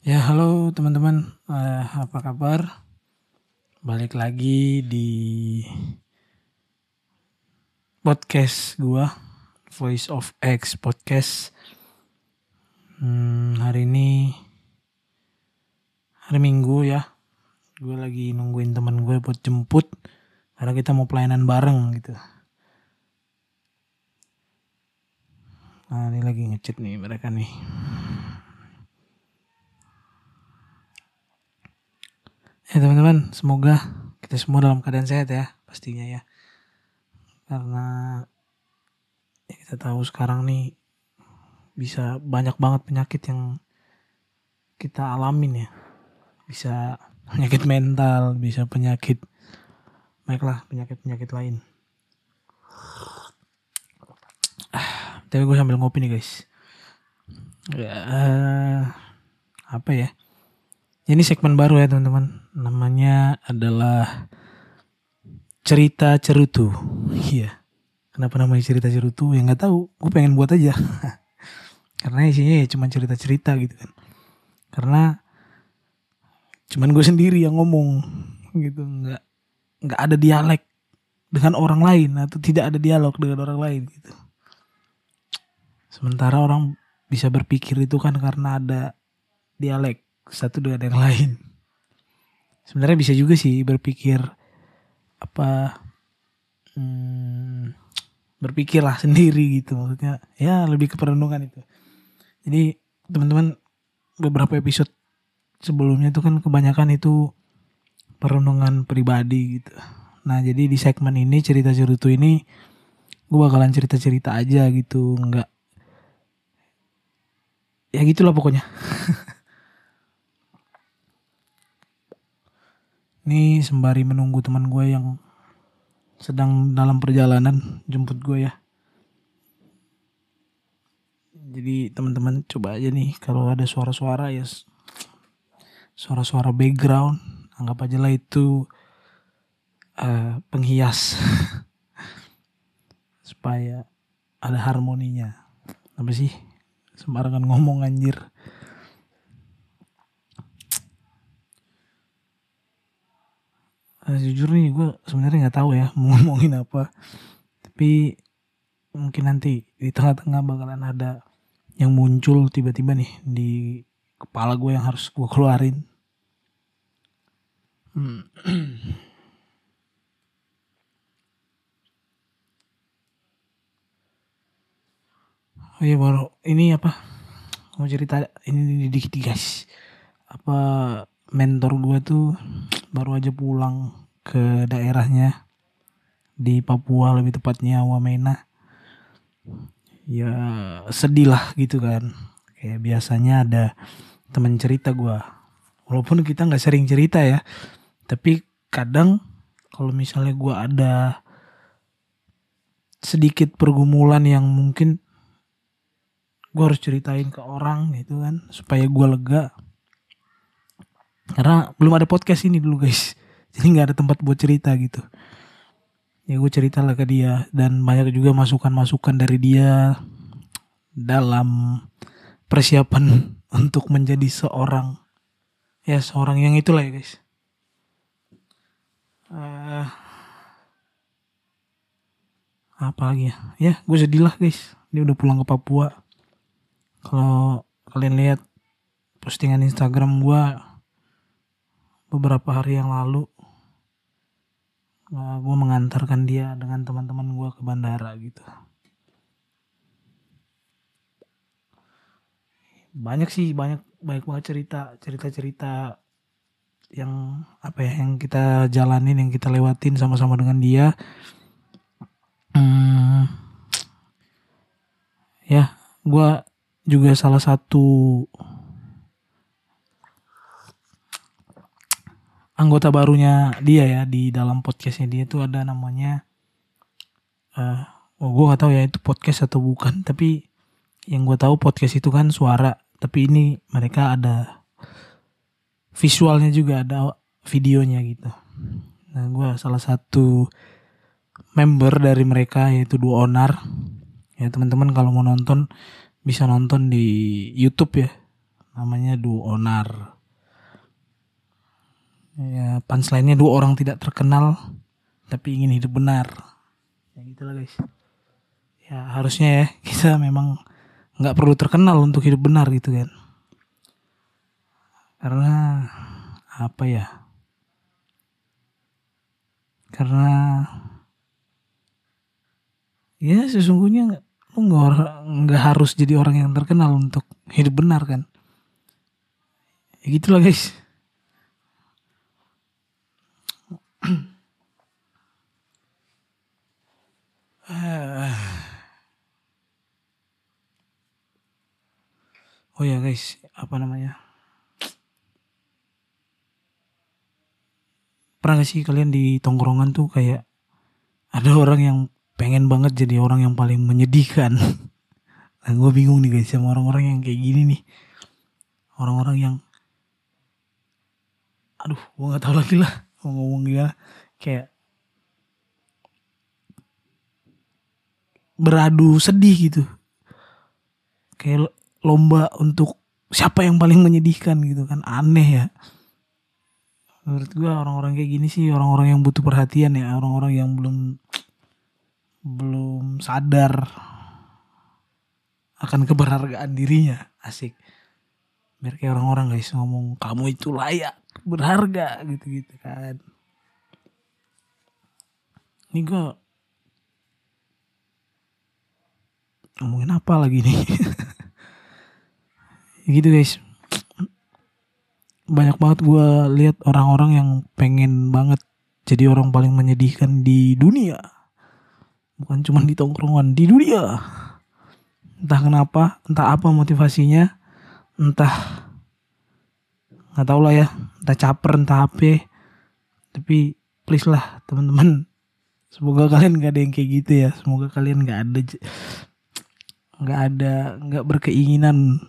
Ya halo teman-teman, uh, apa kabar? Balik lagi di podcast gua, Voice of X podcast. Hmm, hari ini hari Minggu ya, gue lagi nungguin teman gue buat jemput karena kita mau pelayanan bareng gitu. Nah ini lagi ngechat nih mereka nih. Ya teman-teman, semoga kita semua dalam keadaan sehat ya, pastinya ya. Karena ya kita tahu sekarang nih bisa banyak banget penyakit yang kita alamin ya. Bisa penyakit mental, bisa penyakit baiklah penyakit-penyakit lain. Ah, tapi gue sambil ngopi nih guys. Ya, apa ya? Ini segmen baru ya teman-teman. Namanya adalah cerita cerutu. Iya. Kenapa namanya cerita cerutu? Ya nggak tahu. Gue pengen buat aja. Karena isinya ya cuma cerita-cerita gitu kan. Karena cuman gue sendiri yang ngomong gitu. Nggak nggak ada dialek dengan orang lain atau tidak ada dialog dengan orang lain gitu. Sementara orang bisa berpikir itu kan karena ada dialek satu dengan yang lain. Sebenarnya bisa juga sih berpikir apa hmm, berpikirlah sendiri gitu. Maksudnya ya lebih ke perenungan itu. Jadi teman-teman beberapa episode sebelumnya itu kan kebanyakan itu perenungan pribadi gitu. Nah jadi di segmen ini cerita cerutu ini gue bakalan cerita cerita aja gitu. Nggak ya gitulah pokoknya Ini sembari menunggu teman gue yang sedang dalam perjalanan jemput gue ya. Jadi teman-teman coba aja nih kalau ada suara-suara ya suara-suara background anggap aja lah itu uh, penghias supaya ada harmoninya. Apa sih? Sembarangan ngomong anjir uh, jujur nih gue sebenarnya nggak tahu ya mau ngomongin apa. Tapi mungkin nanti di tengah-tengah bakalan ada yang muncul tiba-tiba nih di kepala gue yang harus gue keluarin. Hmm. oh iya baru ini apa? Mau cerita ini dikit guys. Apa mentor gue tuh baru aja pulang ke daerahnya. Di Papua lebih tepatnya Wamena. Ya sedih lah gitu kan. Kayak biasanya ada teman cerita gue walaupun kita nggak sering cerita ya tapi kadang kalau misalnya gue ada sedikit pergumulan yang mungkin gue harus ceritain ke orang gitu kan supaya gue lega karena belum ada podcast ini dulu guys. Jadi nggak ada tempat buat cerita gitu. Ya gue cerita lah ke dia. Dan banyak juga masukan-masukan dari dia dalam persiapan untuk menjadi seorang ya seorang yang itulah ya guys. Uh, apa lagi ya? Ya gue sedih lah guys. Dia udah pulang ke Papua. Kalau kalian lihat postingan Instagram gue beberapa hari yang lalu uh, gue mengantarkan dia dengan teman-teman gue ke bandara gitu. Banyak sih banyak banyak banget cerita cerita cerita yang apa ya yang kita jalanin yang kita lewatin sama-sama dengan dia. Hmm, ya gue juga salah satu anggota barunya dia ya di dalam podcastnya dia tuh ada namanya uh, oh gue gak tahu ya itu podcast atau bukan tapi yang gue tahu podcast itu kan suara tapi ini mereka ada visualnya juga ada videonya gitu. Nah gue salah satu member dari mereka yaitu dua onar. Ya teman-teman kalau mau nonton bisa nonton di YouTube ya namanya duo onar ya punchline-nya dua orang tidak terkenal tapi ingin hidup benar. Ya gitulah guys. Ya harusnya ya kita memang nggak perlu terkenal untuk hidup benar gitu kan. Karena apa ya? Karena ya sesungguhnya lu nggak nggak harus jadi orang yang terkenal untuk hidup benar kan. Ya gitulah guys oh ya guys. Apa namanya? Pernah gak sih kalian di tongkrongan tuh kayak ada orang yang pengen banget jadi orang yang paling menyedihkan? Nah gue bingung nih guys sama orang-orang yang kayak gini nih. Orang-orang yang aduh gue nggak tahu lagi lah ngomong gimana kayak beradu sedih gitu. Kayak lomba untuk siapa yang paling menyedihkan gitu kan aneh ya. Menurut gue orang-orang kayak gini sih orang-orang yang butuh perhatian ya orang-orang yang belum belum sadar akan keberhargaan dirinya asik. Biar kayak orang-orang guys ngomong kamu itu layak berharga gitu-gitu kan. Ini gue ngomongin apa lagi nih? Gitu guys. Banyak banget gue lihat orang-orang yang pengen banget jadi orang paling menyedihkan di dunia. Bukan cuma di tongkrongan di dunia. Entah kenapa entah apa motivasinya entah nggak tau lah ya entah caper entah apa. Tapi please lah teman-teman. Semoga kalian nggak ada yang kayak gitu ya. Semoga kalian nggak ada nggak ada nggak berkeinginan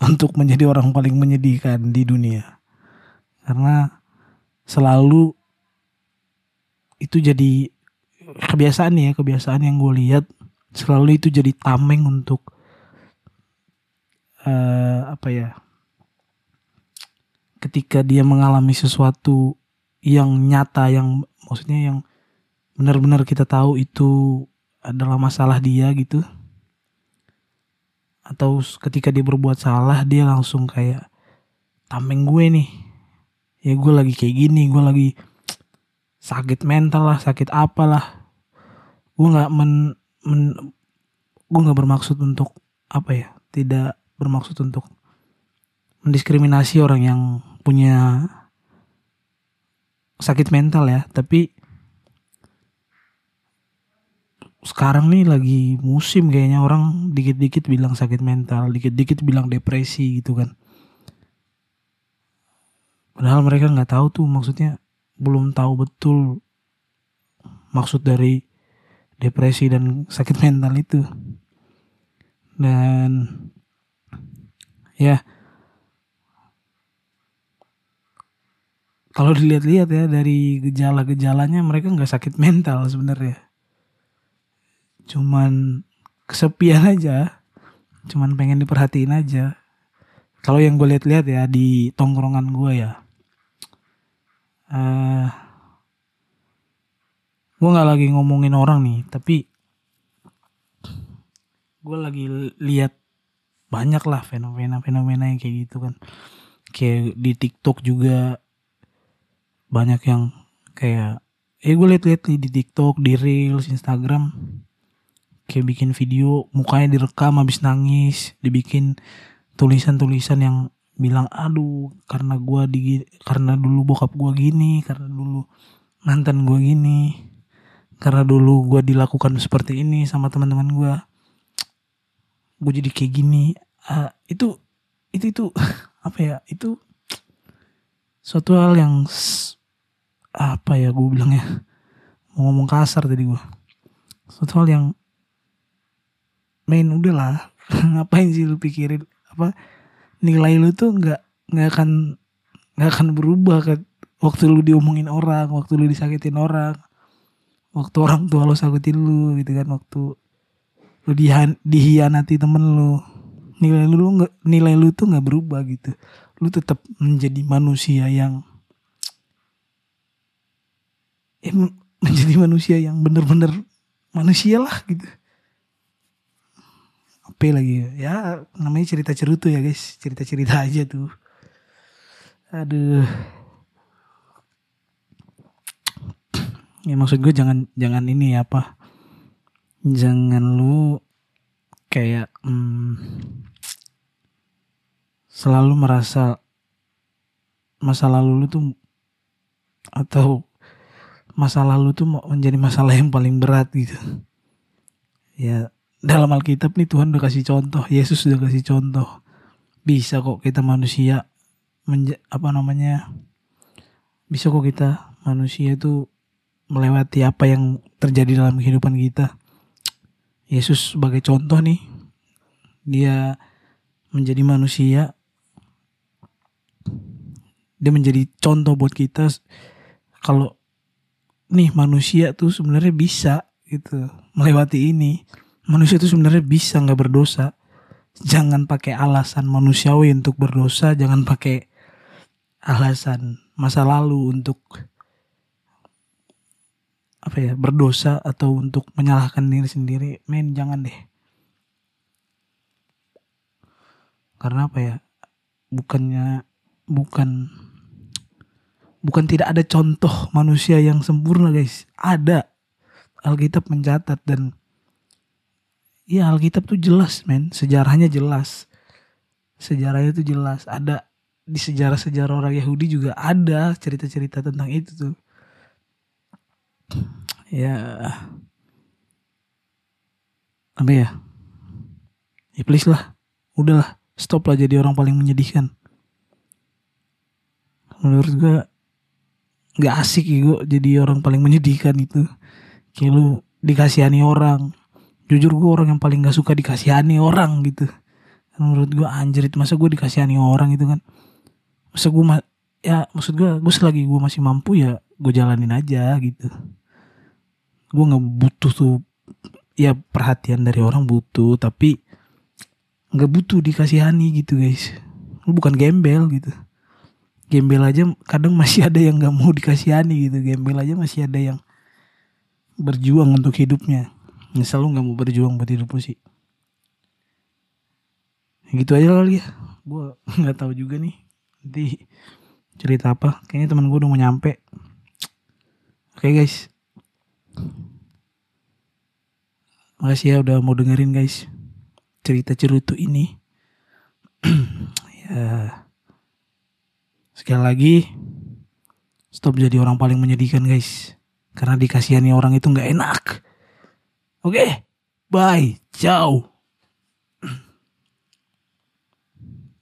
untuk menjadi orang paling menyedihkan di dunia. Karena selalu itu jadi kebiasaan ya kebiasaan yang gue lihat. Selalu itu jadi tameng untuk uh, apa ya ketika dia mengalami sesuatu yang nyata yang maksudnya yang benar-benar kita tahu itu adalah masalah dia gitu. Atau ketika dia berbuat salah dia langsung kayak tameng gue nih. Ya gue lagi kayak gini gue lagi sakit mental lah sakit apalah gue nggak men, men gue nggak bermaksud untuk apa ya tidak bermaksud untuk mendiskriminasi orang yang punya sakit mental ya tapi sekarang nih lagi musim kayaknya orang dikit-dikit bilang sakit mental, dikit-dikit bilang depresi gitu kan. Padahal mereka nggak tahu tuh maksudnya belum tahu betul maksud dari depresi dan sakit mental itu. Dan ya kalau dilihat-lihat ya dari gejala-gejalanya mereka nggak sakit mental sebenarnya. Cuman kesepian aja. Cuman pengen diperhatiin aja. Kalau yang gue lihat-lihat ya di tongkrongan gue ya. Uh, gue nggak lagi ngomongin orang nih tapi gue lagi lihat banyak lah fenomena-fenomena yang kayak gitu kan. Kayak di TikTok juga banyak yang kayak eh gue liat-liat di TikTok di Reels Instagram kayak bikin video mukanya direkam habis nangis dibikin tulisan-tulisan yang bilang aduh karena gua di karena dulu bokap gua gini karena dulu mantan gua gini karena dulu gua dilakukan seperti ini sama teman-teman gua gue jadi kayak gini. Uh, itu itu itu apa ya itu suatu hal yang apa ya gue bilang ya mau ngomong kasar tadi gue suatu hal yang main udahlah ngapain sih lu pikirin? Apa nilai lu tuh nggak nggak akan nggak akan berubah ke waktu lu diomongin orang waktu lu disakitin orang waktu orang tua lu sakitin lu gitu kan waktu lu dihan, dihianati temen lu. Nilai lu nggak nilai lu tuh nggak berubah gitu. Lu tetap menjadi manusia yang ya, menjadi manusia yang bener-bener manusia lah gitu. Apa lagi ya? Namanya cerita cerutu ya guys. Cerita cerita aja tuh. Aduh. Ya maksud gue jangan jangan ini ya apa. Jangan lu kayak hmm, selalu merasa masa lalu lu tuh atau masa lalu tuh menjadi masalah yang paling berat gitu. Ya dalam Alkitab nih Tuhan udah kasih contoh Yesus udah kasih contoh. Bisa kok kita manusia menja apa namanya bisa kok kita manusia itu melewati apa yang terjadi dalam kehidupan kita. Yesus sebagai contoh nih, dia menjadi manusia, dia menjadi contoh buat kita. Kalau nih manusia tuh sebenarnya bisa gitu melewati ini. Manusia tuh sebenarnya bisa nggak berdosa. Jangan pakai alasan manusiawi untuk berdosa, jangan pakai alasan masa lalu untuk apa ya berdosa atau untuk menyalahkan diri sendiri men jangan deh karena apa ya bukannya bukan bukan tidak ada contoh manusia yang sempurna guys. Ada. Alkitab mencatat dan ya Alkitab tuh jelas men. Sejarahnya jelas. Sejarahnya tuh jelas. Ada di sejarah-sejarah orang Yahudi juga ada cerita-cerita tentang itu tuh. Ya. Apa ya? Ya please lah. Udahlah. Stop lah jadi orang paling menyedihkan. Menurut gue nggak asik ya gue jadi orang paling menyedihkan itu. Kayak lu dikasihani orang. Jujur gue orang yang paling gak suka dikasihani orang gitu. Menurut gue anjir itu masa gue dikasihani orang itu kan. Masa gue ya maksud gue gue selagi gue masih mampu ya gue jalanin aja gitu. Gue nggak butuh tuh ya perhatian dari orang butuh tapi nggak butuh dikasihani gitu guys. Lu bukan gembel gitu gembel aja kadang masih ada yang nggak mau dikasihani gitu. Gembel aja masih ada yang berjuang untuk hidupnya. Misal lu nggak mau berjuang buat hidup sih. Gitu aja kali ya. Gue nggak tahu juga nih. Nanti cerita apa. Kayaknya teman gue udah mau nyampe. Oke okay, guys. Makasih ya udah mau dengerin guys cerita cerutu ini. ya. Sekali lagi stop jadi orang paling menyedihkan guys. Karena dikasihani orang itu nggak enak. Oke, okay, bye, ciao.